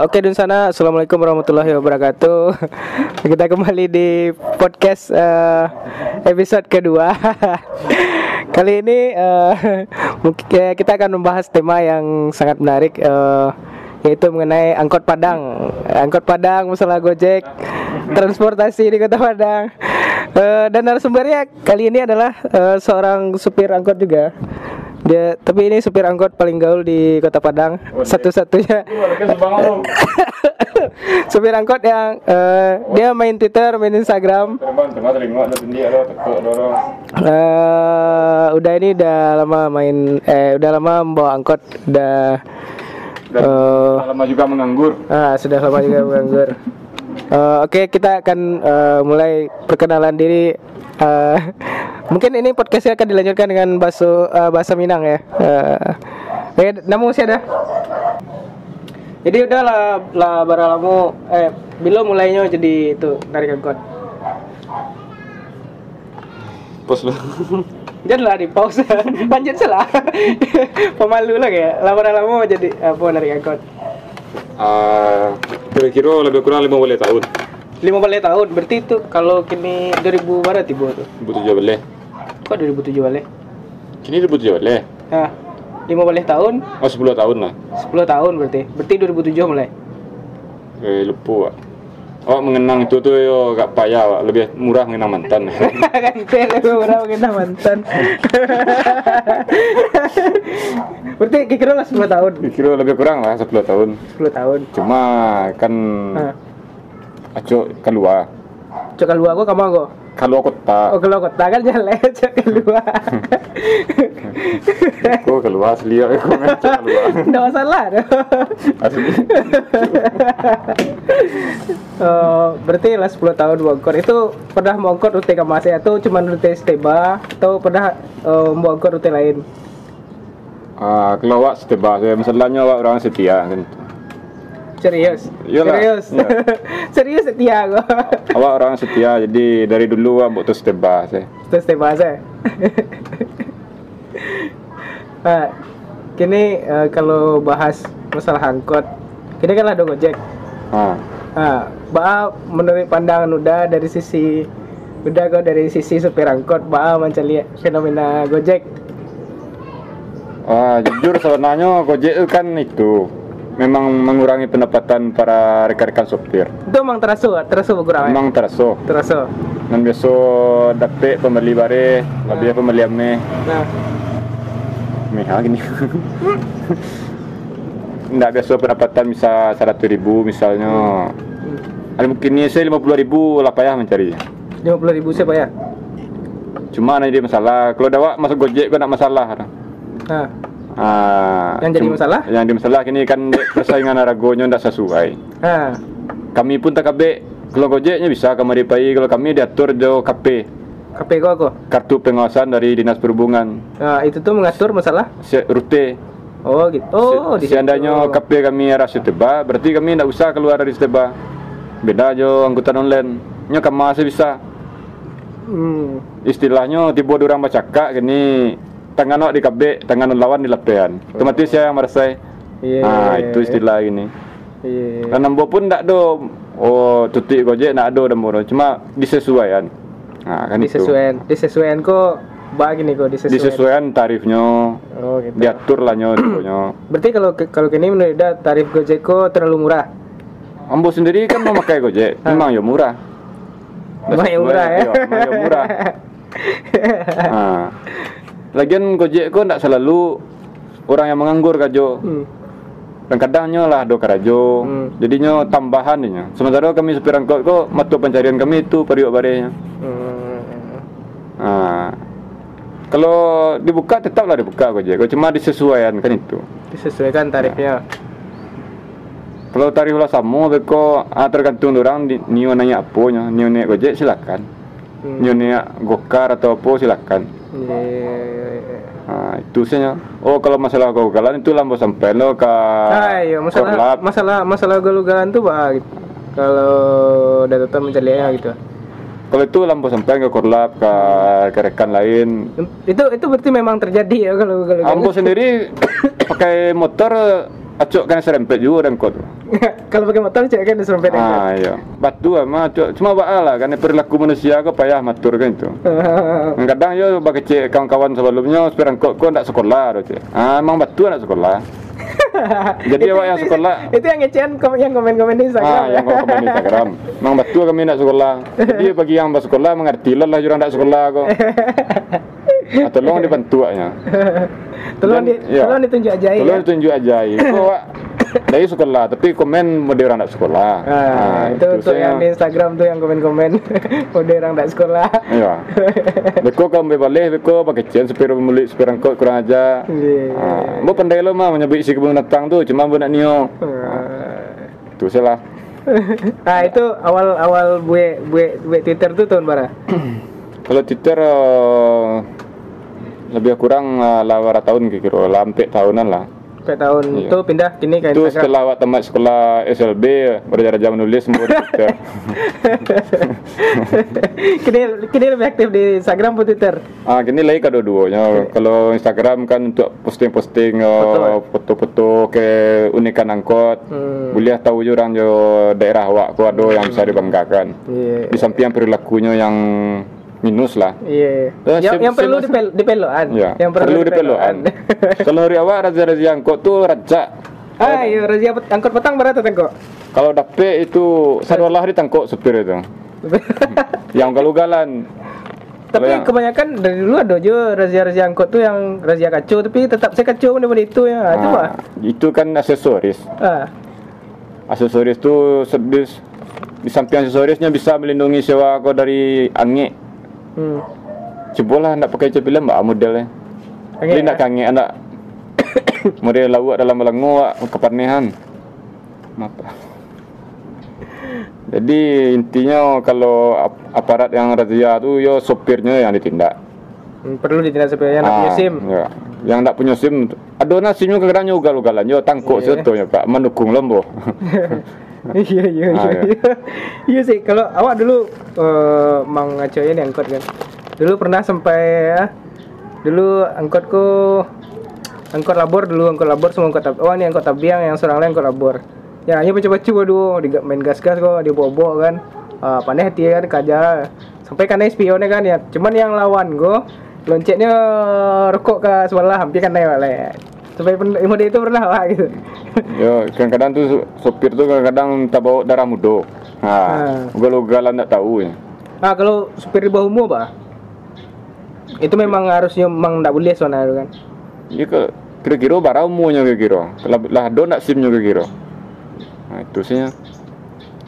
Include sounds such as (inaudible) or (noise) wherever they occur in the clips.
Oke di sana Assalamualaikum warahmatullahi wabarakatuh. (laughs) Kita kembali di podcast eh, episode kedua. (laughs) Kali ini ya, kita akan membahas tema yang sangat menarik eh, Yaitu mengenai angkot Padang. Angkot Padang, masalah Gojek Transportasi di kota Padang. Eh, Dan narasumbernya kali ini adalah eh, seorang supir angkot juga dia tapi ini supir angkot paling gaul di kota Padang satu-satunya (laughs) supir angkot yang eh, dia main Twitter, main Instagram. Eh, udah ini udah lama main eh udah lama membawa angkot, udah eh, lama juga menganggur. ah, sudah lama juga menganggur. (laughs) Eh, Oke, kita akan eh, mulai perkenalan diri. Eh, mungkin ini podcastnya akan dilanjutkan dengan bahasa eh, bahasa Minang ya. Eh, Oke, nama siapa dah? Jadi udah lah, lah baralamu eh bilo mulainya jadi itu narik angkot. Pos lu. (laughs) Jangan lah di pause (laughs) Lanjut salah (laughs) Pemalu lah ya Lama lama jadi apa narik angkot Ah, kira-kira lebih kurang 50 tahun. 15 tahun berarti itu kalau kini 2000 berapa tiba tuh 2017. Kok 2007 balik? Kini 2017. Nah 15 tahun Oh, 10 tahun lah. 10 tahun berarti Berarti 2007 mulai Eh, lupa. Oh, mengenang itu tuh yo gak payah, Wak. lebih murah mengenang mantan. (laughs) kan lebih murah mungkin mantan (laughs) Berarti kira lah 10 tahun kira lebih kurang lah 10 tahun. 10 tahun Cuma kan Nah, acok keluar. cok keluar kok kamu kok Kalau kota, Oh keluar kota kan jalan cok keluar aku keluar asli ya, aku keluar. Nggak masalah Asli. Oh, berarti lah 10 tahun bongkor itu pernah bongkor rute Kamase atau cuma rute Steba atau pernah uh, bongkor rute lain Ah, kalau awak setebak saya, masalahnya awak orang setia kan. Serius Iyalah, serius iya. (laughs) serius setia gua (laughs) Awak orang setia, jadi dari dulu awak butuh setebak saya. terus Steba saya nah, kini eh, kalau bahas masalah angkot kini kan ada gojek Ah. Nah, Ba menurut pandangan udah dari sisi udah kok dari sisi supir angkot Ba macam lihat fenomena Gojek. Wah, jujur sebenarnya Gojek kan itu memang mengurangi pendapatan para rekan-rekan sopir. Itu emang terasa, terasa berkurang. ya? Memang terasa. terasa. Dan biasa dapat pembeli bare, lebih pembeli ame, Nah, meha gini. (laughs) Nggak biasa pendapatan bisa 100 ribu misalnya. Ada mungkin ini saya 50 ribu lah payah mencari. lima puluh ribu siapa ya? Cuma dia masalah. Kalau dawak masuk Gojek kau nak masalah. Nah, Ah, Yang jadi masalah? Yang jadi masalah kini kan persaingan aragonya tidak sesuai. Kami pun tak kabe. Kalau gojeknya bisa kami ripai. Kalau kami diatur jo KP KP kok aku. kartu pengawasan dari dinas perhubungan. Nah, itu tuh mengatur masalah. Si- Rute. Oh gitu. Oh, si, seandainya KP kami arah Seteba, berarti kami tidak usah keluar dari Seteba. Beda jo angkutan online. Nya kami masih bisa. Hmm. Istilahnya tiba orang bacaka kini tangan awak di KB, tangan lawan di lapean. Otomatis saya yang merasa. Iya. Ah, itu istilah ini. Iya. Dan nambo pun tak ada. Oh, tutik gojek nak ada nambo. Cuma disesuaikan. Nah, kan itu. Disesuaikan, disesuaikan kok begini kok disesuaikan. Disesuaikan tarifnya, Oh gitu. diatur lah nyo (clears throat) nyo. Berarti kalau kalau kini menurut Ida, tarif Gojek kok terlalu murah. Ambo sendiri kan memakai gojek, memang ya murah. Memang ya murah ya. Iya, memang ya murah. Nah, (laughs) lagian gojek kok tidak selalu orang yang menganggur kajo. Hmm. Dan kadangnya lah do karajo. Hmm. Jadinya tambahan nya. Sementara kami supir angkot kok mata pencarian kami itu periuk barenya. Hmm. Nah, kalau dibuka tetaplah dibuka Gojek. Cuma disesuaikan kan itu. Disesuaikan tarifnya. Kalau tarif lah sama, beko ah, tergantung orang di nio nanya apa. Nio naik Gojek silakan. Hmm. Nio Gokar atau apa silakan. Iya, saja. Oh, kalau masalah kegagalan itu lambo sampai lo ke Ah, iya, masalah Korlap. masalah masalah galugalan tuh bah gitu. Kalau udah tetap mencarinya gitu. Kalau itu lampu sampai ke korlap ke, ke rekan lain. Itu itu berarti memang terjadi ya kalau kalau Ambo sendiri (coughs) pakai motor acok kan serempet juga dan kok. (laughs) Kalau pakai motor cek kan diserempet Ah iya. Batu ama acok cuma baal lah kan perilaku manusia kok payah matur kan itu. (laughs) Kadang yo bagi cek kawan-kawan sebelumnya sepirang kok kok ndak sekolah doh cek. Ah emang batu anak sekolah. (laughs) Jadi awak yang sekolah Itu yang ngecehan yang komen-komen di Instagram. Ah, ya. yang kau komen di Instagram. Mang betul kami nak sekolah. Jadi bagi yang bersekolah mengerti lah jurang nak sekolah kok. Ah, tolong dibantu aknya. tolong di, ya. tolong ditunjuk aja ya. Tolong tunjuk aja. Kau awak dari sekolah tapi komen dia orang nak sekolah. Ah, itu untuk saya- yang di Instagram tuh yang komen-komen (laughs) udah orang tak sekolah. Iya. (laughs) Beko kau ambil balik, beko pakai cian sepiro mulik sepiro kau kurang aja. Iya. Ah, mau pandai lo mah menyebut isi kebun datang tu, cuma bu nak nio. Ah. Tu salah. (laughs) Ah itu awal awal gue gue gue Twitter tuh tahun berapa? (clears throat) Kalau Twitter eh, lebih kurang uh, lawara tahun kira-kira, lampe tahunan lah. Ke tahun Iya. itu pindah kini ke Itu setelah awak tamat sekolah SLB belajar menulis di Twitter. (laughs) kini kini lebih aktif di Instagram atau Twitter? ah, gini lagi kedua-duanya. Kalau Instagram kan untuk posting-posting eh, foto-foto ke unikan angkot. Hmm. Boleh tahu juga orang jo daerah awak ku ada yang bisa dibanggakan. Iya. Di samping perilakunya yang minus lah. Iya. Eh, Yang, yang perlu dipel dipelokan. Ya, Yang perlu dipelokan. (laughs) Kalau hari awak razia-razia angkot tuh raja. ah, iya pet- angkot petang berapa tuh kok? Kalau dapet itu sarwalah ditangkap supir itu. (laughs) yang galugalan. tapi yang- kebanyakan dari dulu ada juga razia-razia angkot tuh yang razia kacau tapi tetap saya kacau benda itu ya. Ah, itu kan aksesoris. Ah. Aksesoris itu sedis di samping aksesorisnya bisa melindungi sewa kau dari angin. Hmm. Cobalah nak pakai cepilan mbak modelnya. Angin, Jadi nak ah? kangen anak (coughs) model lawak dalam melengu kepanehan. Apa? (laughs) Jadi intinya kalau ap- aparat yang razia tu yo sopirnya yang ditindak. Hmm, perlu ditindak supaya yang nak punya Ah, SIM. Ya. Yang tak punya SIM ada nasimnya kadang ugal-ugalan yo tangkuk yeah. Pak mendukung lembo. (laughs) Iya iya Ah, iya. iya. (laughs) iya. Sih kalau awak dulu eh mang ngacoin angkot kan. Dulu pernah sampai ya, dulu angkotku angkot labor dulu angkot labor semua angkot oh ini angkot tabiang yang seorang lain angkot labor ya hanya baca-baca waduh di main gas-gas kok dia bobo kan ah pandai hati kan kaja sampai kan spionnya kan ya cuman yang lawan go loncetnya rokok ke sebelah hampir kan sampai pen- mode itu pernah lah gitu yo kadang-kadang tu sopir tu kadang-kadang tak bawa darah mudo. Ah. Ha, ugal-ugalan tak tahu ya. Ah kalau supir di bawah umur pak? Itu memang harusnya memang tidak boleh soalnya itu kan. Ya ke kira-kira barang umurnya kira-kira. Kalau lah do nak SIM-nya kira-kira. Nah, itu sih.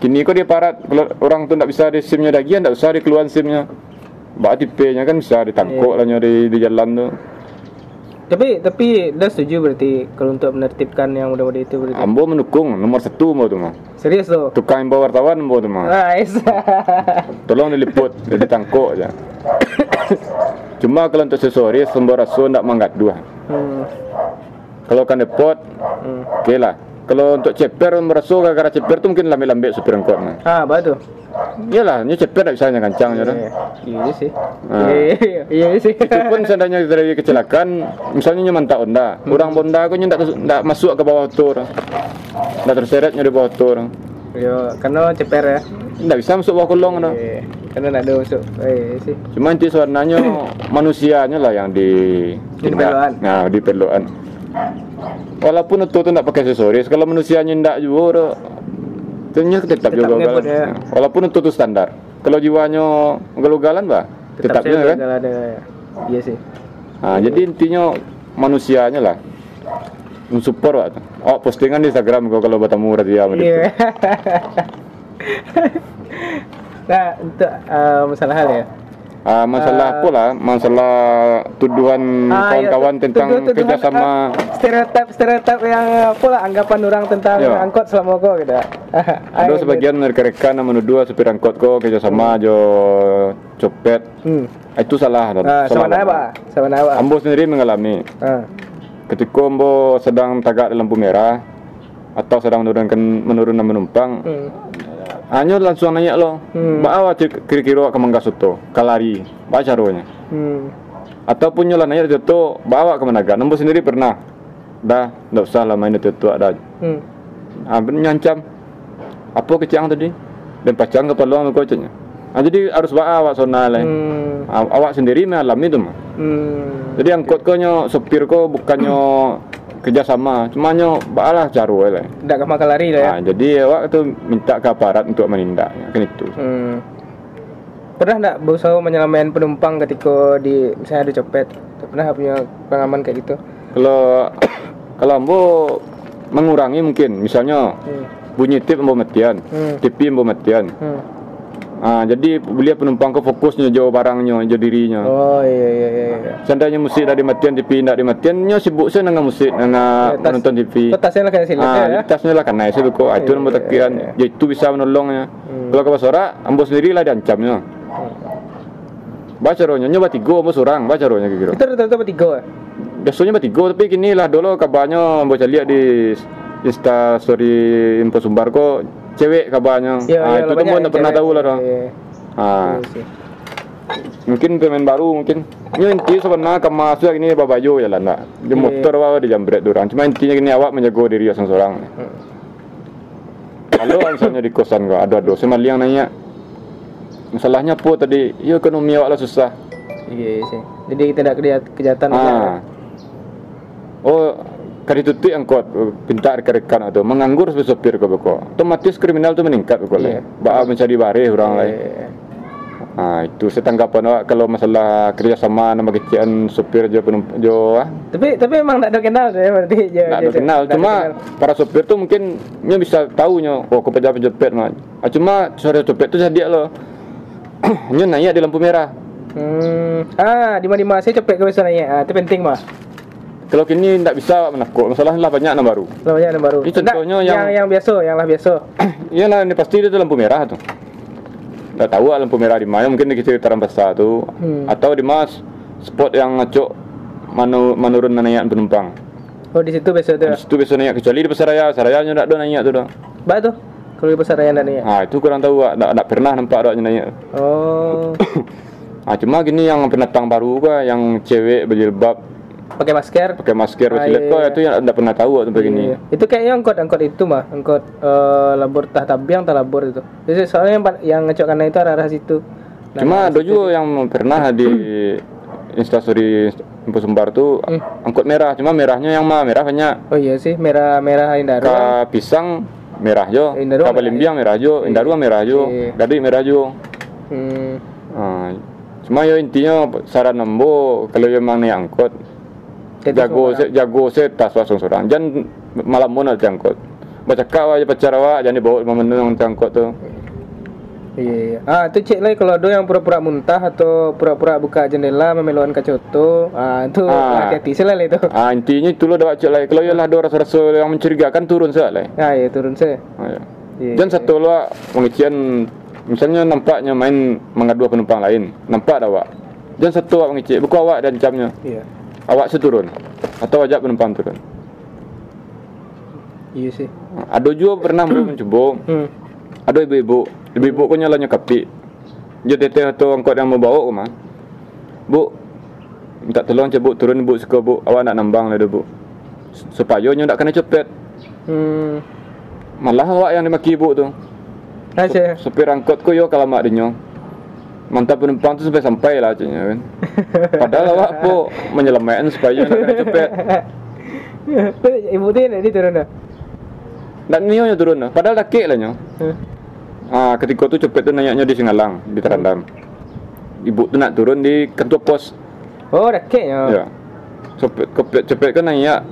Kini kok dia parat kalau orang tu tak bisa di SIM-nya lagi, tak usah dikeluaran SIM-nya. Bak tipe-nya kan bisa ditangkuk lah di, di jalan tu. Tapi tapi dah setuju berarti kalau untuk menertibkan yang muda-muda itu berarti. Ambo mendukung nomor satu ambo tu mah. Serius tuh. Tukang bawa wartawan ambo tu mah. Nice. (laughs) Tolong diliput, ditangkuk aja. (coughs) Cuma kalau untuk aksesoris, sumber rasul tak manggat dua. hmm. Kalau kan depot, Hmm. oke lah. Kalau untuk ceper, merasa gara-gara ceper tu mungkin lambe-lambe supir angkot. Ah, batu. Iyalah, ni ceper tak bisa kancang je dah. Iya, iya sih. Ah. Iya, iya sih. Itu pun (laughs) seandainya terjadi kecelakaan, misalnya nyaman tak Honda, orang Honda aku nyak tak masuk ke bawah tu orang. Tak terseretnya di bawah tu orang. Yo, karena ceper ya. Tak bisa masuk bawah kolong dah. Iya, karena nak ada masuk. Eh, sih. Cuma inti sebenarnya (coughs) manusianya lah yang di Diperluan. Nah, diperluan. Walaupun itu tu nak pakai aksesoris, kalau manusianya ndak juga, ternyata tetap, Tetap juga galan. ya. Walaupun itu tu standar. Kalau jiwanya galugalan bah, Tetap tetapnya kan. ada. Iya sih. Nah, jadi intinya manusianya lah mensupport lah. Oh, postingan di Instagram kau kalau bertemu razia sama dia. Iya. (laughs) nah, untuk uh, masalah hal ya. Ah, masalah apa lah? Masalah tuduhan Ah, iya, kawan-kawan tu- tentang tuduh- tuduhan, kerjasama ah, stereotip stereotip yang apa lah anggapan orang tentang Ya. angkot selama kau gitu. (laughs) Ada sebagian rekan-rekan yang menuduh supir angkot kok kerjasama jo copet. Hmm. Itu salah. Ah, sama pak, sama pak. Ambo sendiri mengalami. Ah. Ketika Ambo sedang tagak dalam lampu merah atau sedang menurunkan menurunkan penumpang, Hmm. Hanya langsung nanya lo, Hmm. bawa kira-kira ke Mangga Soto, kalari, baca caranya. Hmm. Ataupun nyolah nanya itu bawa ke Managa. Ambo sendiri pernah dah ndak usah lah main itu tua dah Hmm. ah ben nyancam apa kecang tadi dan pacang ke peluang kau caknya ah jadi harus bawa awak sona lah Hmm. Ah, awak sendiri mengalami itu mah Hmm. jadi angkot kau nyo sopir kau bukannya (clears throat) kerjasama cuma nyo balah caru lah Nggak ke makan lari lah ya. ah, jadi awak tu minta ke aparat untuk menindak kan itu Hmm. Pernah nggak berusaha menyelamatkan penumpang ketika di misalnya ada copet? Pernah punya pengalaman kayak gitu? kalau (coughs) kalau ambo mengurangi mungkin misalnya Hmm. bunyi tip ambo matian Hmm. TV ambo matian Hmm. Ah, jadi beliau penumpang ke fokusnya jauh barangnya jauh dirinya Oh iya iya iya. iya. Seandainya musik dah dimatian, TV tidak dimatian, nyo sibuk saya dengan musik, dengan Ya, TV. Oh, tasnya lah kayak sini Ah, ya. tasnya lah naik saya kok. Itu Iya, nombor iya, tekian. iya. Ya itu bisa menolongnya. Hmm. Kalau ke Basora, ambo sendiri lah diancamnya. Baca rohnya, nyoba tiga, ambo surang, baca rohnya kira. Itu rata-rata bertiga ya? Biasanya bertiga, tapi kini lah dulu kabarnya ambo lihat di Insta story info sumbar kok cewek kabarnya. Iya, ah, iya, itu tuh tak pernah tahu lah. Iya, iya. Ah, Iya mungkin pemain baru mungkin. Ya inti sebenarnya kamu masuk ini babayo ya lah nak. Di Iya. motor awak di jambret orang. Cuma intinya gini awak menjaga diri seorang seorang. Hmm. Kalau misalnya di kosan kau ada ada sama yang nanya. Masalahnya apa tadi? Ya ekonomi awak lah susah. Iya sih. Jadi kita tidak kejahatan. Ah. Oh, kali itu tuh angkot pinta rekan-rekan atau menganggur sebagai sopir kau beko. Otomatis kriminal tu meningkat kau Iya. lah. Ba mencari bareh orang lain. Iya. Ah, itu saya tanggapan awak kalau masalah kerjasama nama kecian sopir jo penumpang jo ah. Tapi tapi emang tidak ada kenal saya berarti. Nggak ada kenal, cuma para sopir tuh mungkin nya bisa tahu nya, oh kepejabat penjepit mah. Ah, cuma sore sopir tuh jadi lo. (coughs) nya nanya di lampu merah. Hmm. Ah, di mana saya cepet ke sana ya. Ah, itu penting mah. Kalau kini tidak bisa menakut, masalah lah banyak yang baru. Lah banyak yang baru. Ini contohnya yang- yang yang biasa, yang lah biasa. (coughs) Iyalah ini pasti itu lampu merah tuh. Tidak tahu lah lampu merah di mana, mungkin di sekitaran besar tuh, Hmm. atau di mas spot yang ngacok manu, menurun naik penumpang. Oh, di situ biasa tuh. Di situ bisa naik kecuali di Pasaraya, Pasaraya nya tidak ada naik tuh dah. Baik tuh. Kalau di pasar raya ya. Ah itu kurang tahu, tidak pernah nampak ada naik. Oh. (coughs) Ah cuma gini yang pendatang baru gua yang cewek berjilbab Pakai masker. pakai masker Ah, iya, kok iya. itu yang tidak pernah tahu waktu begini. Iya. Itu kayaknya angkot angkot itu mah, angkot eh, labor tah tabiang tah labor itu. Jadi soalnya yang, yang ngecok kanan itu arah-arah situ. Nah, Cuma nah, ada juga yang pernah di instastory info sumbar tuh Hmm. angkot merah, cuma merahnya yang mah merah banyak. Oh iya sih, merah-merah Indaru. Ka pisang merah jo, ka merah, Balimbiang merah jo, Indaru merah jo, Iya. Dadi merah jo. Hmm. Ah, cuma yo intinya saran nembo kalau memang naik angkot jago se, jago se tas langsung seorang jangan malam mana jangkot baca kau aja pacar awak jangan dibawa memenung jangkot tuh Iya, iya. Ah, itu cek lagi kalau ada yang pura-pura muntah atau pura-pura buka jendela memelon kacoto. Ah, itu Ah. hati-hati selalu itu. ah intinya itu lo dah baca lagi kalau yo lah ada rasa-rasa yang mencurigakan turun saja lah Ah, iya turun saya. ah, ya. Iya. dan satu lo pengisian misalnya nampaknya main mengadu penumpang lain nampak dah awak dan satu awak mengicik buku awak dan camnya Iya. Awak seturun? Atau ajak penumpang turun? Iya sih. Ada juga pernah mau mencoba ada ibu-ibu. Ibu-ibu kau nyalanya kapi dia teteh atau angkot yang mau bawa ke mah. Bu minta tolong coba turun bu suka bu. Awak nak nambang lah bu. Supaya nyo tak kena cepet. Hmm. malah awak yang dimaki ibu tu. Saya. supir angkot ko yo kalau mak dinyo mantap penumpang tu sampai sampai lah caknya kan padahal awak po menyelamatkan supaya nak cepet Ibu tu nak dia turun dah. dan nio nya turun dah padahal dah kek lah nyo ah ketika tu cepet tu nanya di Singalang di Terandam ibu tu nak turun di kantor pos Oh, dah kek ya. Ya. Cepet, cepet, cepet kan nanya.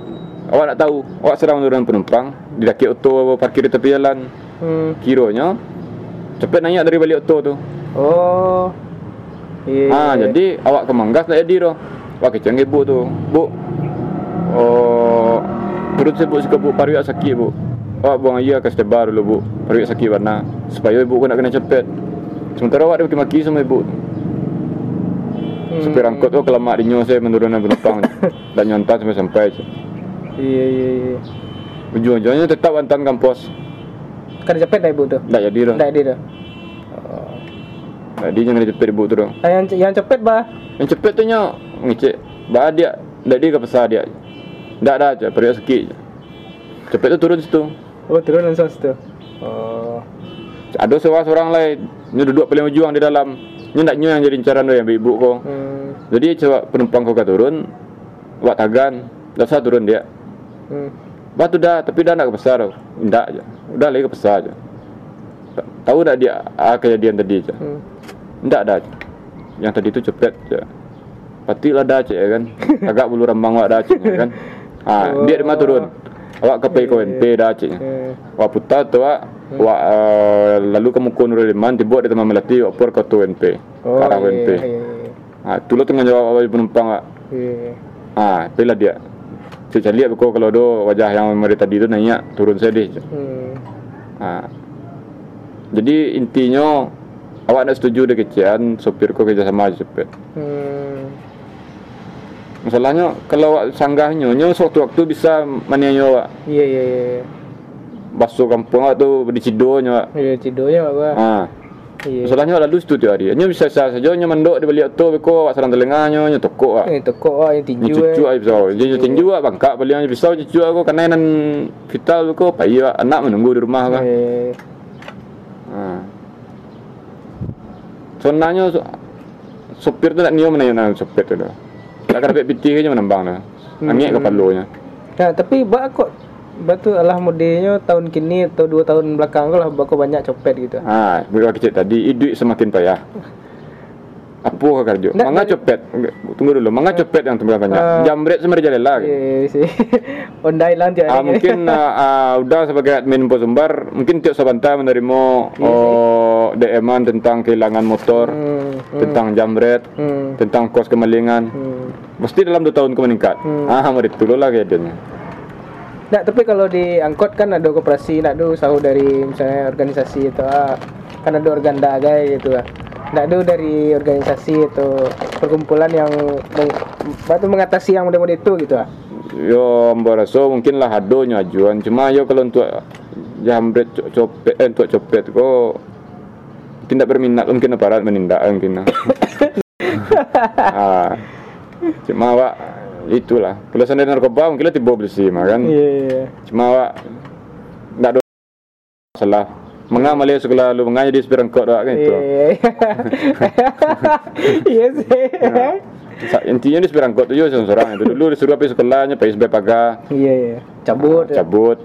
Awak nak tahu, awak sedang menurunkan penumpang, di daki auto parkir di tepi jalan. Hmm. Kiranya cepet nanya dari balik auto tu. Oh. Iya. Ah, iya. jadi awak ke Manggas tak jadi tu. Awak kecang ibu tu. Bu. Oh, perut saya bu suka bu pariwak sakit bu. Awak buang air ke setebar dulu bu. Pariwak sakit warna supaya ibu kau nak kena cepet. Sementara awak dia maki-maki sama ibu. Hmm. Supir angkot tu kelamak dinyo saya menurunkan penumpang (laughs) dan nyontas sampai sampai. Iya, iya, iya. Ujung-ujungnya tetap antan kampus. Kan cepet dah ibu tu. Tak jadi dah. Tak ada dah. Tak jadi jangan cepet ibu tu dah. Ah, yang yang cepet bah. Yang cepet tu nya ngicik. Bah dia, dah dia ke besar dia. Nggak ada aja, periuk seki. Cepet tuh turun situ. Oh turun langsung situ. Oh. Ada seorang seorang lain, ini duduk paling ujung di dalam. Ndak nyu yang jadi incaran do yang ibu kau. Hmm. Jadi coba penumpang kau turun, buat tagan, dah usah turun dia. Hmm. Batu dah, tapi dah nak ke pasar. Ndak aja. Udah lagi ke pasar aja. Ta- Tahu tak dia ah, kejadian tadi aja? Hmm. Ndak ada aja. Yang tadi tu cepet aja. Patilah dah cek ya kan. Agak bulu rambang wak dah cek ya kan. Ah, (laughs) Oh. dia mah turun. Awak ke PKNP KNP dah cek. Hmm. Wak putar tu wak uh, lalu kamu kun liman tiba di teman melati wak por ke tu NP. Oh, arah iya, NP. iya, iya. Ah, lo tengah jawab apa penumpang. Iya. Ah, pilih dia. Cari lihat kau kalau do wajah yang meri tadi tu nanya turun saya deh. Hmm. Ah. Jadi intinya awak nak setuju dengan kecian sopir kau kerjasama aja cepet. Hmm. Masalahnya kalau awak sanggahnya, nyo suatu waktu bisa manianyo awak Iya iya iya. basuh kampung awak tu di cidonya awak. Iya cidonya? Ah. Iya. Masalahnya awak lalu situ tiap hari. Nyo bisa sah saja nyo mandok di balik tu beko awak sarang telengahnya nyo tokok awak. Eh tokok ah yang tinju cucu eh. awak bisa. Jadi tinju awak bangkak balik nyo bisa cucu aku kanan vital beko pai awak anak menunggu di rumah. Eh. Ah. Sebenarnya so, sopir tu nak niu mana yang sopir tu dah. Tak ada piti ke menambang dah. Angin kepalonya. Nah, tapi bak kok batu alah modenya tahun kini atau dua tahun belakang kau lah bako banyak copet gitu. Ha, bila kecil tadi, duit semakin payah. (laughs) Apa kau kerja? Nggak, Mangga copet. Tunggu dulu, mangga copet yang tembak banyak. Ah. Jambret semua jalan lah. Iya sih. (laughs) Ondai lah tiap Ah, mungkin (laughs) ah, ah, udah sebagai admin pos sumbar, mungkin tiap sabanta menerima oh, DM-an tentang kehilangan motor, Hmm, hmm, tentang jambret, hmm, tentang kos kemalingan. hmm. Mesti dalam dua tahun ke meningkat. Hmm. Ah, mari dulu lah kayaknya. Nah, tapi kalau di angkot kan ada koperasi, nak usaha dari misalnya organisasi atau ah, kan ada organda guys gitu lah. Nak ada dari organisasi atau perkumpulan yang meng, batu mengatasi yang model-model itu gitu ah. Yo, mbak rasa mungkin lah hadonya ajuan. Cuma yo kalau untuk jambret co- copet, eh, untuk copet kok tidak berminat mungkin aparat menindak mungkin. (laughs) ah, cuma awak itulah. Kalau sana narkoba mungkin tiba bersih mah kan. Iya, iya. Cuma awak tidak ada masalah. Mengapa malah sekolah lu mengapa jadi sepiran kok doak kan itu. Iya. Iya sih. Sa- Intinya di sepiran kok tu yo seorang itu dulu disuruh pergi sekolahnya pergi sampai pagi. Iya, iya. Cabut. cabut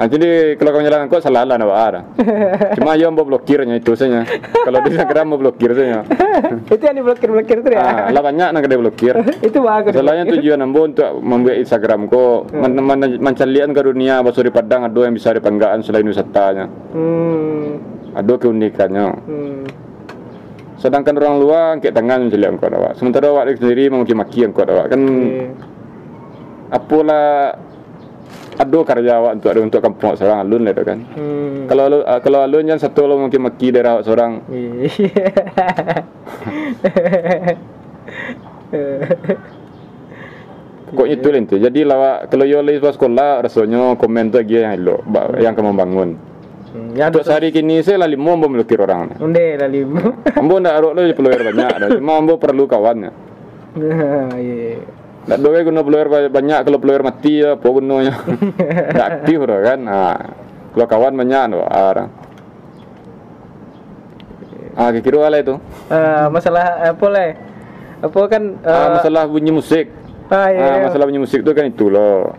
Ah, jadi kalau kau jalan kok salah lah ada. (laughs) Cuma yo mau blokirnya itu saja. Kalau di Instagram mau blokir saja. (laughs) itu yang diblokir-blokir tuh ya. Ah, lah banyak nak dia blokir. (laughs) itu bagus. Masalahnya tujuan ambo untuk membuat Instagram ko man, man, mencalian ke dunia basuri Padang ada yang bisa dipanggaan selain wisatanya. Hmm. Ada keunikannya. Hmm. Sedangkan orang luar angkat tangan mencalian awak. Sementara awak sendiri memaki-maki kau awak. Kan Iya. apalah ada karya awak untuk ada untuk kampung seorang alun lah tu kan. Hmm. Kalau alu, uh, kalau alun yang satu lo mungkin maki daerah awak seorang. (laughs) Pokoknya itu lah inti. Jadi lawak kalau yo lagi pas sekolah rasanya komen tu lagi yang elok, ba- yang kamu bangun. Hmm, ya Untuk sehari kini saya lah lima ambo melukir orang. Unde lah lima. Ambo ndak arok lo peluir banyak, cuma ambo perlu kawannya. (laughs) Iya. Ndak doa guna ba- banyak kalau peluir mati ya, apa gunanya? (laughs) Ndak aktif dah kan. Ah, kalau kawan banyak no, orang. Ah, kira ala itu. Eh, masalah apa lah? Apa kan Ah, masalah bunyi musik. ah, iya, Ah, iya. masalah bunyi musik tu kan itu loh.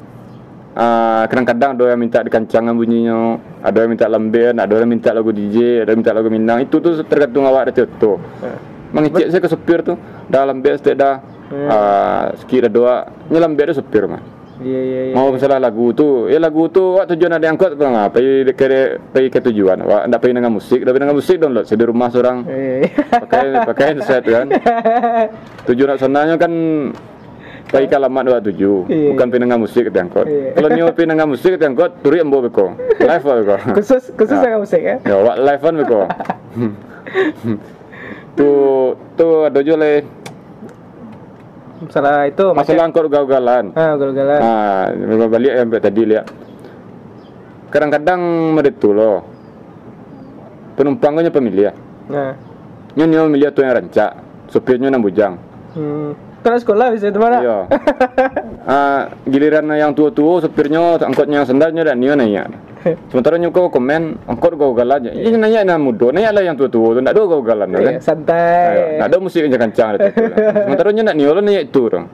Ah, kadang-kadang ada yang minta dikancangan bunyinya, ada yang minta lamben, ada yang minta lagu DJ, ada yang minta lagu Minang. Itu tu tergantung awak ada tu. Mengicik saya ke supir tu, dah lamben setiap dah. Ah, sekira doa, lamben tu supir mah. Iya iya iya. Mau masalah lagu tu, ya lagu tu awak tujuan ada angkot tu ngah, pergi ke pergi ke tujuan. Awak nak pergi dengan musik, dah dengan musik download di rumah seorang. Iya. Pakai pakai headset kan. Tujuan sonanya kan pergi ke alamat 27 Iya. bukan pendengar musik ke angkot Iya. kalau ni pendengar musik ke angkot turi ambo beko live apa beko khusus khusus dengan musik ya. ya wak live kan beko (laughs) tu tu ada juga le Masalah itu masalah angkot ugal-ugalan Ah, gagal-gagal. ah balik yang tadi lihat kadang-kadang meretu loh penumpangnya pemilih ya Nah. nyo nyo milih tu yang rancak supirnya nang bujang Hmm. Kalau sekolah bisa itu mana? Iya. (laughs) Ah, giliran yang tua-tua supirnya angkotnya sendalnya dan dia nanya. Sementara nyuko komen angkot gua galan aja. Ini nanya na mudo, nanya lah yang tua-tua tu ndak ada gua galan kan. Iya, santai. Ndak ada musik kencang kencang itu. (laughs) Sementara nya nak niolo nanya itu orang.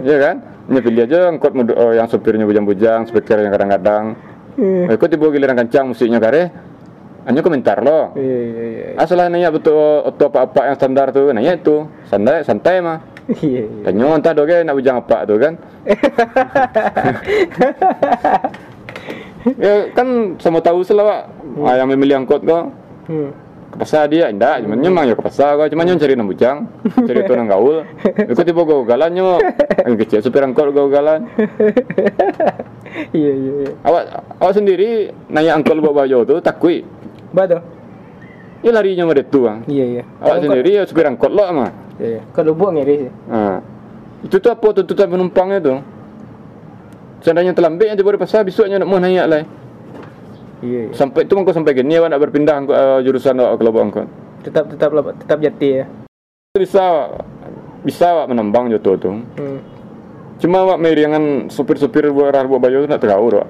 Iya (laughs) kan? Nya pilih aja angkot mudo, oh, yang supirnya bujang-bujang, speaker yang kadang-kadang. Hmm. Ikut tiba giliran kencang musiknya kare. Hanya komentar loh. Iya, iya, iya. Asal nanya betul atau apa-apa yang standar tuh nanya itu santai santai mah. Iya. (laughs) Tanya entah doge nak bujang apa tuh kan? Ya kan sama tahu sela pak. Ah, yang memilih angkot kok Hmm. ke pasar dia enggak cuma nyemang ya ke pasar kok cuma nyon cari nang bujang cari (laughs) tuh nang gaul ikut tiba gua galan nyo yang kecil supir angkot gua galan (laughs) Iya, iya, iya. awak awak sendiri nanya angkot bawa baju tuh takui Betul. ya larinya mah itu bang Iya, iya. awak sendiri ya supir angkot lo mah Iya, iya. Kalau buang ngiri sih. Nah, itu tuh apa tuntutan penumpangnya tuh? Seandainya terlambat yang baru pasar besoknya nak mau nanya lah. Iya, iya. Sampai itu mangko sampai gini awak nak berpindah angkot, uh, jurusan awak ke Lubuk angkot. Tetap tetap tetap jati ya. Bisa bisa awak menambang joto tuh. Hmm. Cuma awak meriangan supir-supir buat arah buat baju tu nak tergaul awak.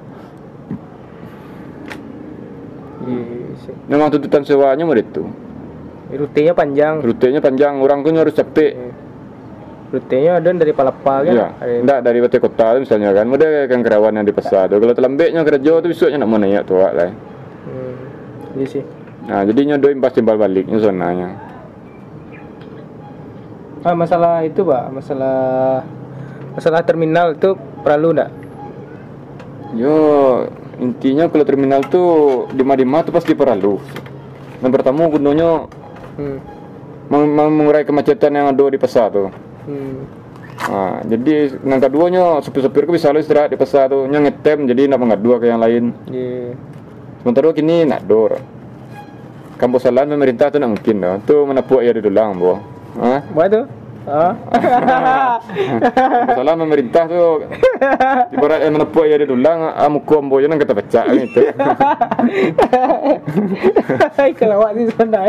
Iya, iya, sih. Memang tuntutan sewanya mau itu. Rutenya panjang. Rutenya panjang, orang tu harus capek. Iya. Rutenya ada dari Palapa kan? Iya, enggak dari Batu Kota misalnya kan. Ada kan kerawan yang di pasar tu. Kalau terlambatnya kerja tu besoknya nak mau nanya tu awak lah. Hmm. Iya sih. Nah, jadinya doi impas timbal baliknya zonanya. Ah, masalah itu, Pak. Masalah masalah terminal itu perlu enggak? Yo, intinya kalau terminal tuh di Madima tuh pasti perlu. Yang pertama gunanya Hmm. meng- meng- mengurai kemacetan yang ada di pasar tuh. Hmm. Nah, jadi yang keduanya supir-supir bisa lo istirahat di pasar tuh, yang ngetem jadi nak mengadu ke yang lain. Iya. Sementara kini nak dor. Kampus salan pemerintah tuh nak mungkin dah. Tuh mana puak ya di dulang, bo. Hah? Buat tuh? Ah. Masalah pemerintah tuh ibarat yang mana puak ya di dulang, amu kombo jangan kata pecah gitu. Hai kalau awak di sana.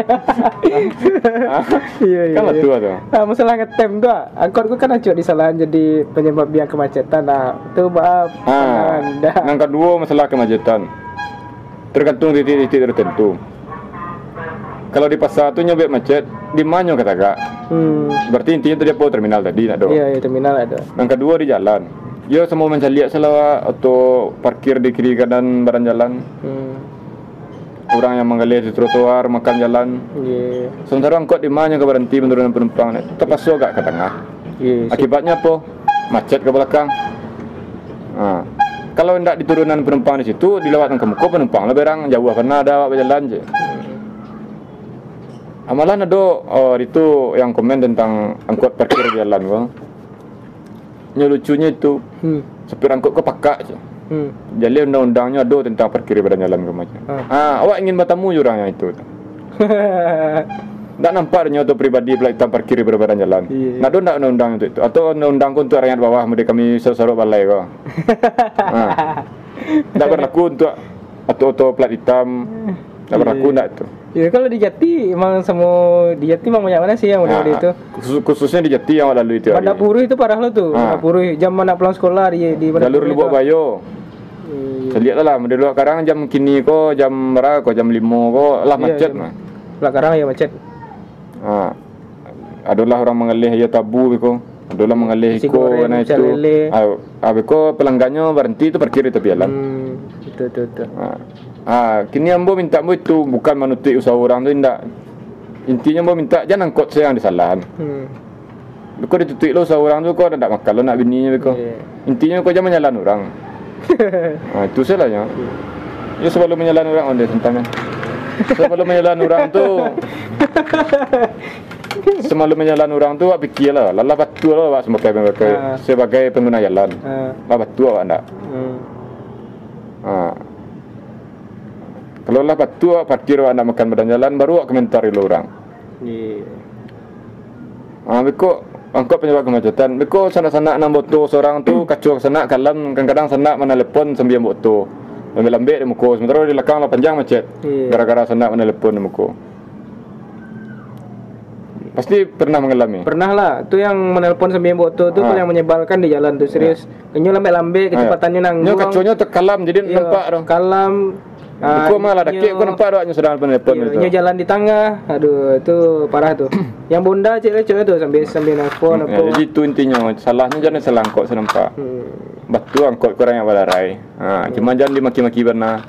Iya, iya. kan iya. betul tuh. Ah, masalah ngetem tuh, ah. angkot gua kan acuk di salah jadi penyebab dia kemacetan. Nah, itu maaf. Ah, yang kedua masalah kemacetan. Tergantung titik-titik tertentu. Kalau di pasar tu nyobek macet, di mana kata kak? Hmm. Berarti intinya dia po terminal tadi nak do. Iya, iya terminal ada. Yang kedua di jalan. Ya semua mencari selawa atau parkir di kiri kanan badan jalan. Hmm. Orang yang menggalih di trotoar, makan jalan. Iya. Sementara angkot di mana ke berhenti menurunkan penumpang, terpaksa agak ke tengah. Sih. Akibatnya apa? Macet ke belakang. Nah, kalau tidak diturunan penumpang di situ, dilewatkan ke muka penumpang lah berang jauh karena ada berjalan je. Amalan ada oh, itu yang komen tentang angkot parkir jalan bang. Yang lucunya itu Hmm. supir angkot ke pakak je. Hmm. Jadi undang-undangnya ada tentang parkir badan jalan ke macam. Ah. Ah, awak ingin bertemu jurangnya itu. (laughs) Tak nampaknya untuk pribadi pula hitam parkir di badan jalan. Iya. Nak ada undang-undang untuk itu? Atau undang-undang untuk rakyat bawah mereka kami saruk balai kau. ha. (laughs) Tak berlaku untuk atau atau plat hitam. Tak berlaku Iya. tak itu. Ya kalau di Jati emang semua di Jati emang banyak mana sih yang Ha, model itu. khusus- khususnya di Jati yang lalu itu. Hari. Puru itu parah lo tuh. Ah. Bandar Puru jam mana pulang sekolah di di Bandar Jalur Lubuk itu. Bayo. Iya. Saya lihat lah model luar sekarang jam kini ko jam berapa ko jam 5 ko lah Iya, macet mah. Belakang ya macet. Ha. Adalah orang mengalih ya tabu beko. Adalah mengalih Nasi ko goreng, na pecel itu. Ah, ah beko pelanggannya berhenti itu parkir di tepi jalan. Hmm. Betul betul. betul. Ah, ah, kini ambo minta ambo itu bukan menutup usaha orang tu indak. Intinya ambo minta jangan angkot saya yang disalahan. Hmm. Beko ditutup lo usaha orang tu kau ada makan lo nak bininya beko. Iya. Intinya kau jangan menyalan orang. ah, (laughs) itu salahnya. Ya sebelum menyalan orang onde tentangnya. Sebelum menyalan orang tu (laughs) Semalam menyalan orang tu awak fikir lah Lala batu lah awak sebagai, sebagai, Ah. sebagai pengguna jalan Ah. Lah batu awak tak Hmm. ha. Kalau lah batu awak parkir awak nak makan badan jalan Baru awak komentari lo orang Iya. ha, Beko angkot penyebab kemacetan Beko sanak-sanak enam botol seorang tu (coughs) Kacau sanak kalam Kadang-kadang sanak mana telepon sembilan botol Lambil-lambil di muka Sementara di belakang lah panjang macet Iya. Gara-gara sanak mana telepon di muka Pasti pernah mengalami. Pernah lah, tuh yang menelpon sambil moto tuh Ah. yang menyebalkan di jalan tuh serius. Kenyo lambe-lambe kecepatannya nang. Nyo kaconya terkalam jadi Iya, nampak dong. Kalam. Ah, Aku malah dakik aku nampak doang sedang penelpon Iya, itu. nyo jalan di tangga. Aduh, itu parah tuh. (coughs) yang bonda cewek cewek tuh sambil sambil nelpon Ya, apa. jadi itu intinya salahnya jangan salah angkot saya nampak. Hmm. Batu angkot kurang yang balarai. Ha, cuma jangan dimaki-maki benar.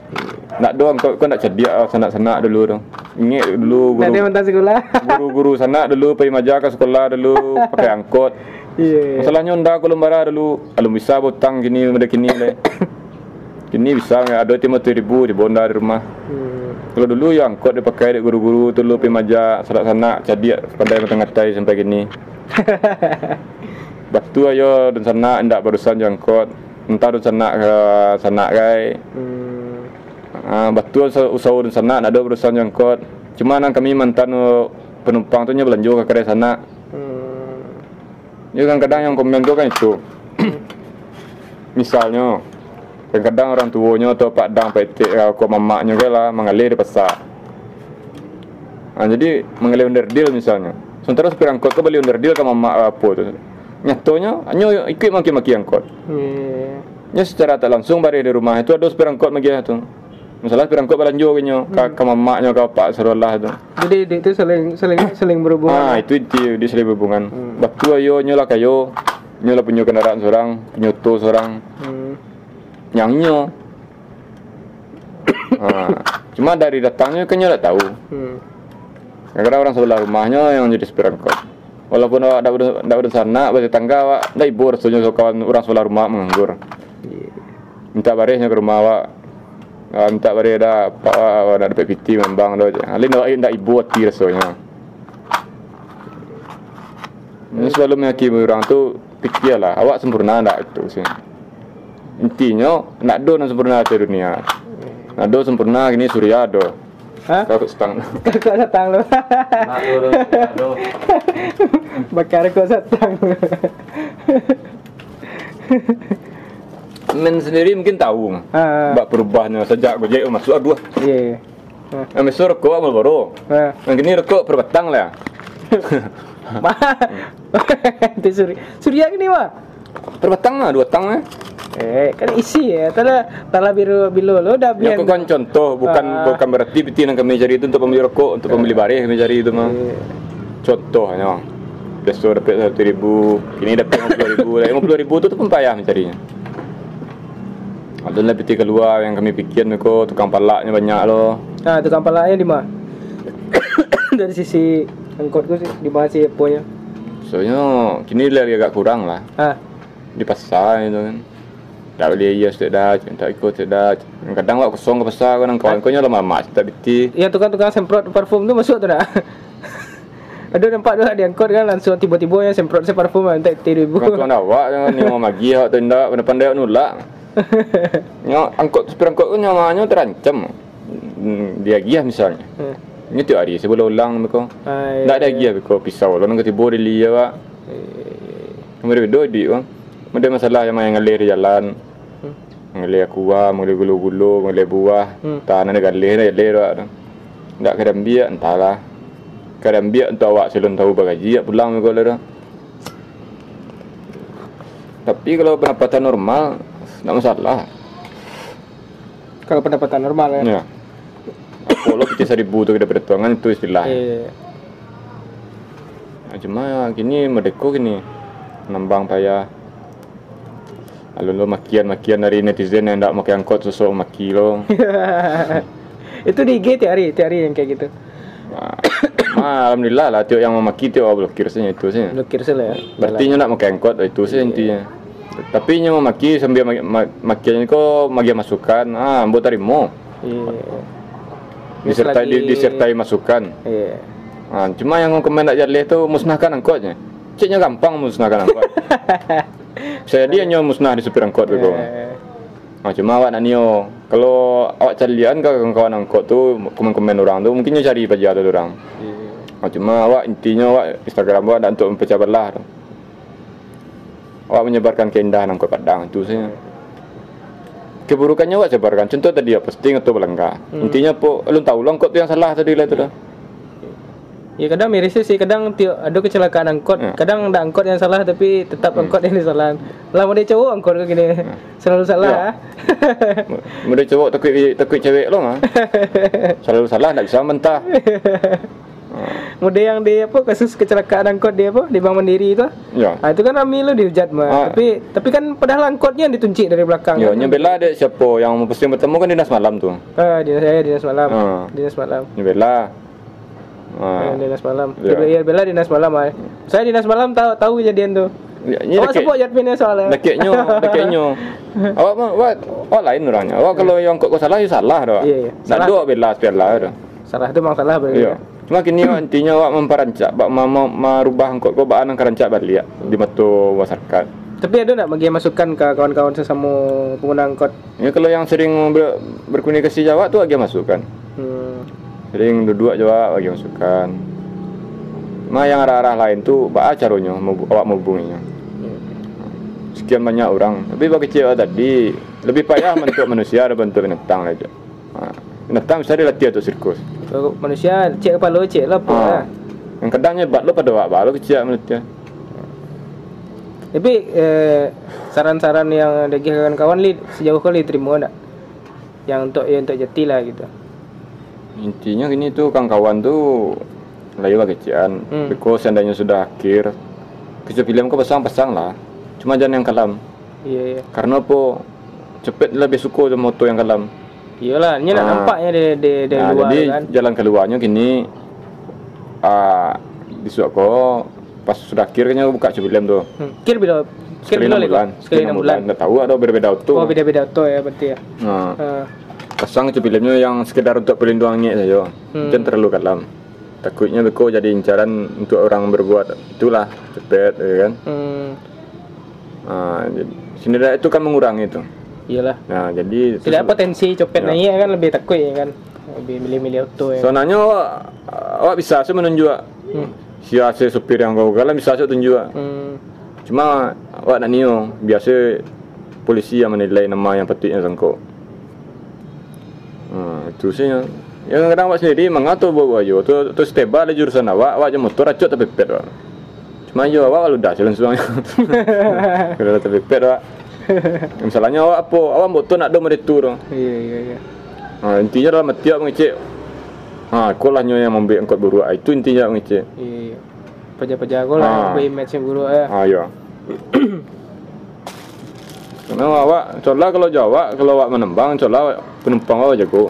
Nak do angkot kau nak cedia ah, sanak-sanak dulu dong. Ingat dulu Nanti guru mentah sekolah. (laughs) guru-guru sanak dulu pergi maja ke sekolah dulu (laughs) pakai angkot. Iya. Masalahnya ndak aku lembara dulu. Kalau bisa butang gini ada kini le. (coughs) Kini bisa ada timah ribu di bonda di rumah. Hmm. Kalau dulu ya angkot dipakai di guru-guru dulu pergi maja sanak-sanak jadi pandai matang-matai sampai gini. (laughs) Batu ayo dan sanak ndak barusan jangkot. Entah dan sanak ke sanak kai. Hmm. Ah, batu usaha dan sanak nak ada barusan jangkot. Cuma nang kami mantan penumpang tu nya belanja ke kedai sanak. Hmm. Ya kadang-kadang yang komen tu kan itu. (coughs) Misalnya, kadang-kadang orang tuanya atau pak dang petik atau mamaknya ke lah mengalir di pasar. Nah, jadi mengalir under deal misalnya. Sementara supir angkot ke beli under deal ke mamak apa tu. Nyatonya, hanya ikut maki-maki angkot. Iya. Ya secara tak langsung bari di rumah itu ada supir angkot maki tu. Misalnya supir angkot belanja ke nyo, ke, ke mamaknya ke pak serolah tu. Jadi dia itu saling saling saling berhubungan. Ah, itu itu di selip hubungan. Hmm. Waktu ayo nyola kayo, nyola punya kendaraan seorang, punya tu seorang, Hmm. Nyangnya. (coughs) ah, cuma dari datangnya kan nyola tahu. Hmm. Kadang orang sebelah rumahnya yang jadi supir angkot. Walaupun awak tak ber- tak ber sana, ber tetangga awak, tak ibu rasanya so kawan orang sebelah rumah menganggur. Iya. Minta barisnya ke rumah awak. Ah, minta baris dah, pak awak dah dapat piti membang dah. Alin awak tak ibu hati rasanya. Ini selalu menghakimi orang tu fikirlah awak sempurna tak itu sih. Intinya nak do nak sempurna di dunia. Nak do sempurna gini surya do. Hah? Kau setang. (laughs) Kau datang lu. (laughs) Bakar kau datang. Men sendiri mungkin tahu. Ah. Mbak perubahannya sejak gojek masuk aduh. Iya. Ah. Yang besar rokok amal baru. Yang gini rokok perbatang lah. (laughs) Ma. Itu Surya. Surya gini mah. Perbatang lah, dua tang lah. Eh, kan isi ya. Tala tala biru bilu lo dah Ya, biar. aku kan contoh, bukan Ah. bukan berarti piti yang kami cari itu untuk pembeli rokok, untuk pembeli bareh kami cari itu mah. Eh, Contoh hanya. Besok dapat satu ribu, ini dapat lima puluh ribu, lima puluh ribu itu tu pun payah mencarinya. Ada lah piti keluar yang kami pikir kok tukang palaknya banyak loh. Nah, tukang palanya di mana? (coughs) Dari sisi angkotku sih di mana sih ponya? Soalnya kini lagi agak kurang lah Ah, di pasar itu kan. Tak boleh iya sudah dah, tak ikut sudah. Kadang waktu kosong ke pasar kan kawan kau lama lama tak biti. yang tukang-tukang semprot parfum tu masuk tu tak? (laughs) Aduh nampak tu di angkot kan langsung tiba-tiba yang semprot saya parfum kan tak ribu. Bukan tuan awak jangan ni mau magi awak tu ndak pandai-pandai awak nolak. (laughs) Nyo angkot supir angkot kan nyamanya terancam. Hmm, Dia giah misalnya. Eh, Ini tiap hari sebelum ulang beko. ai, Ndak ada giah beko pisau lalu nang ketibo di liya awak. Kemudian video di kan. Ada masalah yang main ngalir jalan. Hmm. Ngalir kuah, ngalir gulu-gulu, ngalir buah. Hmm. Tanah ada galir, ada galir awak tu. Ndak kadang biak entahlah. Kadang biak untuk awak selon tahu bagaji pulang beko lah tu. Tapi kalau pendapatan normal, tak masalah. Kalau pendapatan normal kan. Ya. Kalau kita seribu tu kita perhitungan itu istilah. Nah, Cuma ya, gini merdeka gini nambang payah. Lalu lo makian-makian dari netizen yang tak makai angkot sosok maki lo. (laughs) itu di IG tiap hari, tiap hari yang kayak gitu. Nah, (coughs) alhamdulillah lah tiap yang memaki tiap blokir saja itu sih. Blokir lah ya. Berarti nyo nak makai angkot itu sih intinya. Tapi nyo memaki sambil ma- ma- makian ko magi masukan, ah, ambo tarimo. Iya. Disertai di, Selagi- disertai masukan. Iya. Ah, cuma yang komen tak jadi tu musnahkan angkotnya. Ciknya gampang musnahkan angkot. (laughs) Saya dia nyo musnah di supir angkot tu. Eh, Ah, cuma awak nak nio. Kalau awak carian ke kawan angkot tu komen-komen orang tu mungkin nyo cari baja tu orang. iya. Ah, cuma awak intinya awak Instagram awak nak untuk mempecah belah tu. Awak menyebarkan keindahan angkot Padang itu saja. Keburukannya awak sebarkan. Contoh tadi apa posting atau belangga. Hmm. Intinya po, lu tahu lah angkot tu yang salah tadi lah tu dah. Ya kadang mirisnya sih kadang tiap ada kecelakaan angkot, Ya. kadang ada angkot yang salah tapi tetap Hmm. angkot yang salah. Lah mau dia cowok angkot kayak gini. Selalu Ya. salah. Mudah cowok takut takut cewek lo mah. (laughs) Selalu salah enggak bisa mentah. (laughs) Muda yang di apa kasus kecelakaan angkot dia apa di Bank Mandiri itu. Ya. Ah itu kan Rami lo dihujat mah. Ah. Tapi tapi kan padahal angkotnya dituncik dari belakang. Yo, kan. nyebela ada siapa yang pasti bertemu kan dinas malam tuh. Ah, dinas saya dinas malam. Ah. Dinas malam. Nyebela. Ah. Dinas malam. Ya. Bela dinas malam. Ah. Saya dinas malam tahu tahu kejadian tuh. Ya, Awak sebut jadminnya soalnya. dekeknya, (laughs) dekeknya. awak mah awak, awak lain orangnya. Awak kalau yang kok salah ya salah dah. Iya, iya. Nak Salah. dua bela biarlah dah. Salah itu memang salah berarti. Iya. Cuma kini intinya awak memperancak, bak mau mau merubah kok kau baan kerancak balik di mata masyarakat. Tapi ada nak bagi masukan ke kawan-kawan sesama pengguna angkot? Ya kalau yang sering ber, berkomunikasi Jawa tuh agak masukkan. Hmm. Sering duduk Jawa bagi masukan. Cuma yang arah-arah lain tuh bak caranya mau awak menghubunginya. Sekian banyak orang. Tapi bagi cewek tadi lebih payah bentuk (laughs) manusia ada bentuk binatang aja. Ha. Binatang bisa dilatih atau sirkus. Manusia cek kepala cek lah apa. Yang kadangnya bat lo pada wak lo kecil manusia. Tapi eh, saran-saran yang dari kawan-kawan li sejauh kali terima tak? Yang untuk yang untuk jati lah gitu. Intinya gini tuh kawan-kawan tuh layu kecian. Hmm. Because seandainya sudah akhir, kecil film kau pasang-pasang lah. Cuma jangan yang kalam. Iya iya. Karena apa? Cepet lebih suka moto yang kalam. Iyalah, ini nak Ah. nampaknya dari dari dari Nah, luar jadi kan. jalan keluarnya gini ah disuap kau pas sudah akhir kayaknya buka film tuh. Hmm. Kir bila kir bila bulan. Sekali enam bulan. Nggak tahu ada berbeda auto. Oh beda-beda auto ya berarti ya. Nah, Ah. Pasang filmnya yang sekedar untuk pelindungannya saja. Hmm. Jangan terlalu kalam. Takutnya beko jadi incaran untuk orang berbuat itulah cepet ya kan. Hmm. Nah, jadi itu kan mengurangi itu. Iyalah. Nah, jadi Tidak potensi copet Ya. kan lebih takut ya kan. Lebih milih-milih auto ya. Soalnya awak, awak bisa sih menunjuk Hmm. si AC supir yang kau kalah bisa sih tunjuk. Hmm. Cuma awak nak nio biasa polisi yang menilai nama yang patutnya sangkut. Sih yang kadang awak sendiri mengatur bawa baju tu tu steba ada jurusan awak awak je motor acot tapi pet awak. Cuma yo awak lu dah jalan suang. (laughs) Kalau tapi pet awak. Misalnya awak apa awak motor nak do meretu tu. Iya iya iya. Ha, intinya dalam hati awak mengecek. Ha, kau lah nyo yang membeli angkot buruk. Itu intinya awak mengecek. Iya. iya. Pejabat-pejago lah Ah. yang image yang buruk ya. Ah ya. Karena awak, colah kalau Jawa, kalau awak menembang, colah penumpang awak jago.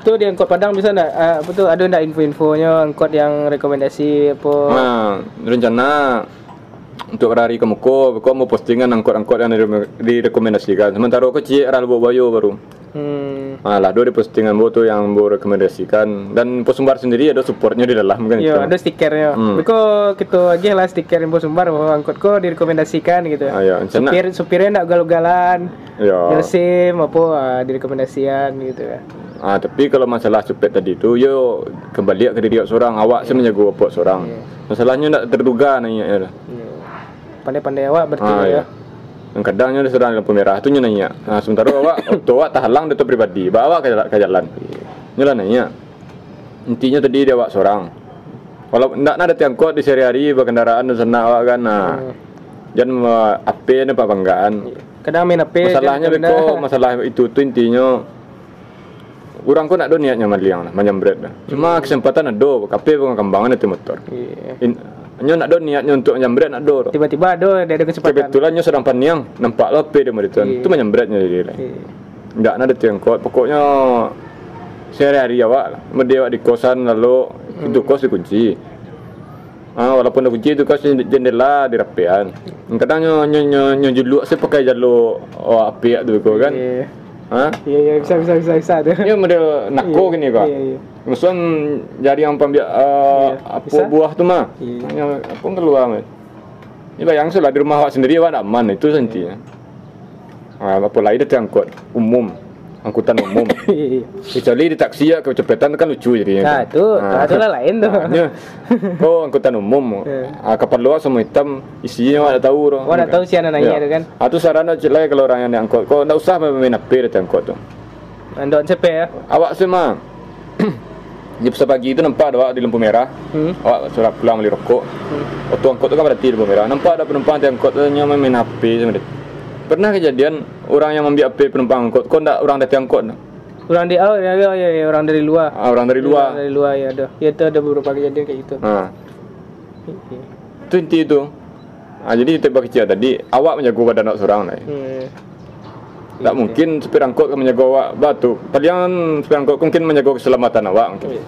Itu di angkot Padang bisa enggak ah, apa tuh ada enggak info-infonya angkot yang rekomendasi apa? Nah, rencana untuk berhari ke Muko, kau mau postingan angkot-angkot yang dire- direkomendasikan. Sementara aku cik ral bayo baru. Hmm. Ah lah, dua di postingan bu tuh yang bu rekomendasikan dan Posumbar sendiri ada supportnya di dalam kan Iya, itu. ada stikernya. Hmm. Beko kita lagi lah stiker info sumbar bahwa angkotku direkomendasikan gitu. Ah, iya, rencana- Supir supirnya enggak galau-galan. Ya. Yosim apa ah, direkomendasikan gitu ya. Ah, tapi kalau masalah cepet tadi tu, yo kembali ke diri awak seorang. Awak sih menjaga apa seorang. Iya. Masalahnya tak terduga nanya ya. Iya. Pandai-pandai awak berarti Ah, ya. ya. Yang kadangnya ada serang lampu merah tu nanya. Nah, sementara awak (coughs) auto awak tak halang dia tu pribadi. Bawa awak ke jalan. Ke jalan. Nyolah nanya. Intinya tadi dia awak seorang. Kalau ndak ada tiang kuat di sehari-hari berkendaraan dan sana awak kan. Nah, Hmm. jangan uh, apa ni pabanggaan. Kadang main HP. Masalahnya beko masalah itu tu intinya orang kau nak do niatnya maliang lah, menyambret dah. Cuma kesempatan ada, kape pengembangan itu motor. Iya. In, nyo nak do niatnya untuk menyambret nak do. Tiba-tiba ada ada ada kesempatan. Kebetulan nyo sedang paniang, nampak lo pe dia merituan. Iya. Itu menyambretnya jadi lah. Iya. Enggak ada kuat. Pokoknya sehari-hari awak lah. Awak di kosan lalu Hmm. itu kos dikunci. Ah, walaupun ada kunci itu kos jendela dirapian. Kadang nyo nyo nyo, nyo juluk saya pakai jalur oh api tu kau kan. Iya. Ha? Iya iya bisa bisa bisa bisa ada. Ini model nako gini kok. Iya iya. Maksudnya jari yang pambiak uh, Iya, apa bisa. buah tu mah. Iya. Hanya apa keluar mat. Ini bayang sulah di rumah awak sendiri awak tak aman itu sentinya. Ah, apa lagi dia angkut umum. Angkutan umum. (laughs) Iya iya. Kecuali di taksi ya kecepatan kan lucu jadinya. Nah, itu Ah. itu lah lain tuh. Hanya, oh angkutan umum. (laughs) Iya. Ah, kapal luar semua hitam isinya tak tahu. tu. Awak tak tahu si anak naik tu kan. Ah, tu sarana jelai kalau orang yang diangkut. Kau tak usah main HP dia angkut tu. Andok cepet ya. Awak semua (coughs) jam pagi itu nampak ada di lampu merah Hmm. awak sudah pulang beli rokok waktu angkot itu kan berarti di lampu merah nampak ada penumpang di angkot yang main HP sama pernah kejadian orang yang ambil HP penumpang angkot kok ndak orang dari angkot? Orang di oh ya, ya, ya, ya, orang dari luar. Ah, orang dari Orang luar dari luar ya ada. Ya itu ada beberapa kejadian kayak gitu. ha. Iya. itu inti itu ah, jadi tembak kecil tadi awak menjaga badan awak seorang lah Hmm. tak mungkin supir angkot menjaga awak batu paling supir angkot mungkin menjaga keselamatan awak mungkin Iya.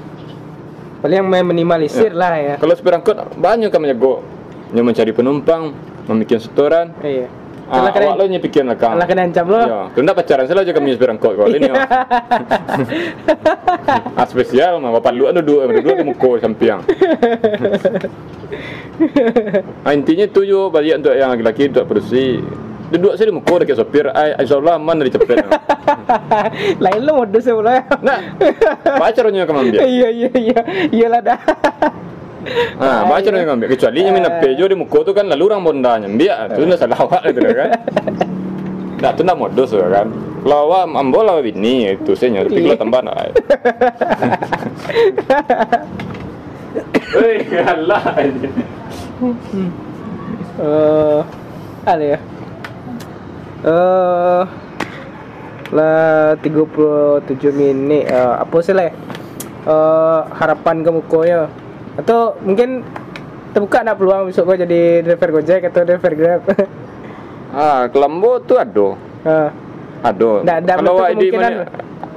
Paling yang main minimalisir lah ya. kalau supir angkot banyak kan menjaga yang mencari penumpang memikir setoran Iya. Ah, kena awak lo nyepikin lah kang. kalau kena ancam lo. Ya, tu ndak pacaran selalu (laughs) aja kami supir angkot kau ini. oh. ah spesial mah bapak lu anu dua dua ke muka sampiang. (laughs) ah, intinya tu jo balik untuk yang laki-laki untuk produksi. Duduk sini muka dekat sopir, ai insyaallah aman dari cepet. (laughs) Lain lo modus ya pula. Nah, pacarnya kamu ambil. Iya iya iya. Iyalah dah. Ah, pacarnya kamu ambil. Kecuali yang minat pejo di muka tu kan lalu orang bondanya. Biar tu ndak salah awak itu kan. Nah, tu ndak modus kan. Awak ambol awak bini itu saya tapi kalau tambah nak. Hei, Allah. Eh, ada ya. Eh, lah 37 menit. Eh, apa sih lah? Eh, harapan kamu koyo atau mungkin terbuka nak peluang besok kau jadi driver Gojek atau driver Grab. (laughs) Ah, kelambo tu ada. Ah, Ada. Ndak ada kalau awak kemungkinan.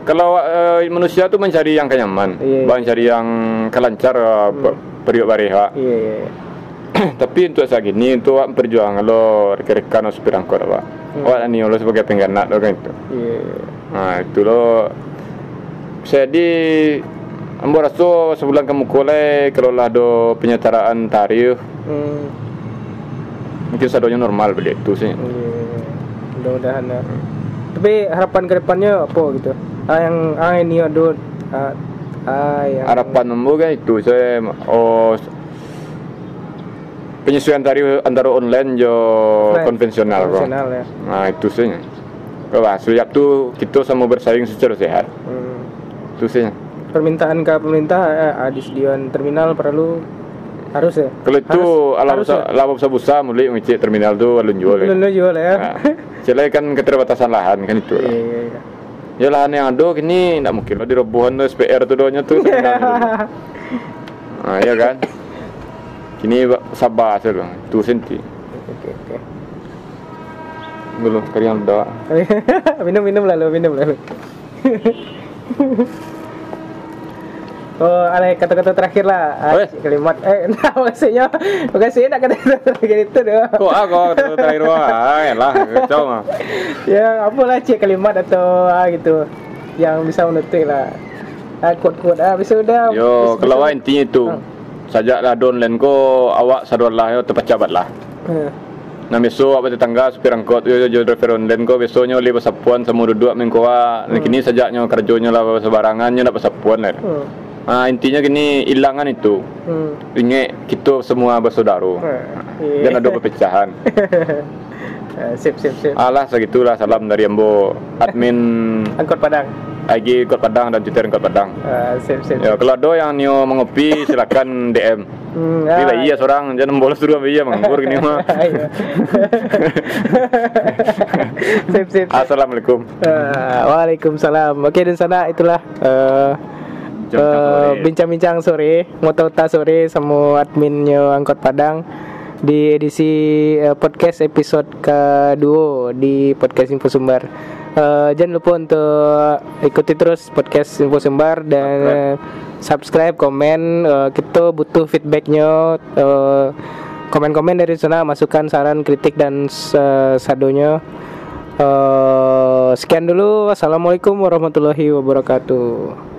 kalau uh, manusia tu mencari yang kenyaman, Iya, iya. mencari yang kelancar uh, hmm. periuk iya iya. (clears throat) Tapi untuk saat ini itu awak perjuangan lo rekan-rekan supir angkot awak. Hmm. Awak ni lo sebagai pengganat lo kan itu. Iya. iya. Nah itu lo saya di Ambo rasa sebulan kamu kolej kalau lah ada penyetaraan tarif Hmm. mungkin sadonya normal beli itu sih. Iya. Mudah-mudahan ya. Tapi harapan ke depannya apa gitu? Ah yang ah ini ada ah, ah yang Harapan Ambo kan itu saya oh penyesuaian tarif antara online jo konvensional konvensional ya. Nah itu sih. Kalau sejak tu kita sama bersaing secara sehat. Hmm. Itu sih. Permintaan ke pemerintah eh, ah, disediakan terminal perlu harus ya. Kalau itu ala harus busa, ala busa busa mulai ngecek terminal tu alun jual. Belum Kan. jual ya. Nah, kan keterbatasan lahan kan itu. Iya iya iya. Ya lahan yang ada kini tidak mungkin lah dirobohan tu SPR tu doanya tu. terminalnya (laughs) dulu. Nah, ya kan. Kini ba- sabar saja lah. Tu senti. Belum kalian doa. (laughs) minum minum lalu minum lalu. (laughs) Oh, ada kata-kata terakhir lah. Ah, Weh. kalimat eh (laughs) nah maksudnya maksudnya nak kata-kata terakhir itu doh. Kok aku terakhir wah, ya lah, kacau mah. ya apalah cik kalimat atau ah, gitu yang bisa menutup lah ah, quote-quote ah bisa udah Yo, kalau awak intinya itu. Hmm. Sajak lah don len ko awak sadar lah yo terpecabat lah. Eh, Nah besok apa tetangga supir angkot yo yo driver online ko besoknya oleh pasapuan semua duduk mengkoa. Nah kini sajaknya kerjanya lah sebarangannya nak pasapuan lah. hmm, Ah intinya gini ilangan itu. hmm. Ingat kita semua bersaudara. Eh, Dan ada perpecahan. Eh, (laughs) sip sip sip Alah segitulah salam dari Ambo admin (laughs) angkot padang IG Kot Padang dan Twitter Kot Padang. Ah, sip sip Ya kalau ada yang nio mengopi silakan (laughs) DM. Hmm, Ini lah iya seorang jangan bolos dulu sama iya menganggur gini mah. Iya. sip sip Assalamualaikum. Ah, Waalaikumsalam. Oke dan sana itulah eh, Bincang-bincang eh, sore. Motota sore sama adminnya Angkot Padang di edisi eh, podcast episode kedua di podcast Info Sumbar. Eh, jangan lupa untuk ikuti terus podcast Info Sumbar dan eh, subscribe, komen. Eh, kita butuh feedbacknya. eh, komen-komen dari sana, masukan, saran, kritik dan eh, sadonya. Eh, sekian dulu. Wassalamualaikum warahmatullahi wabarakatuh.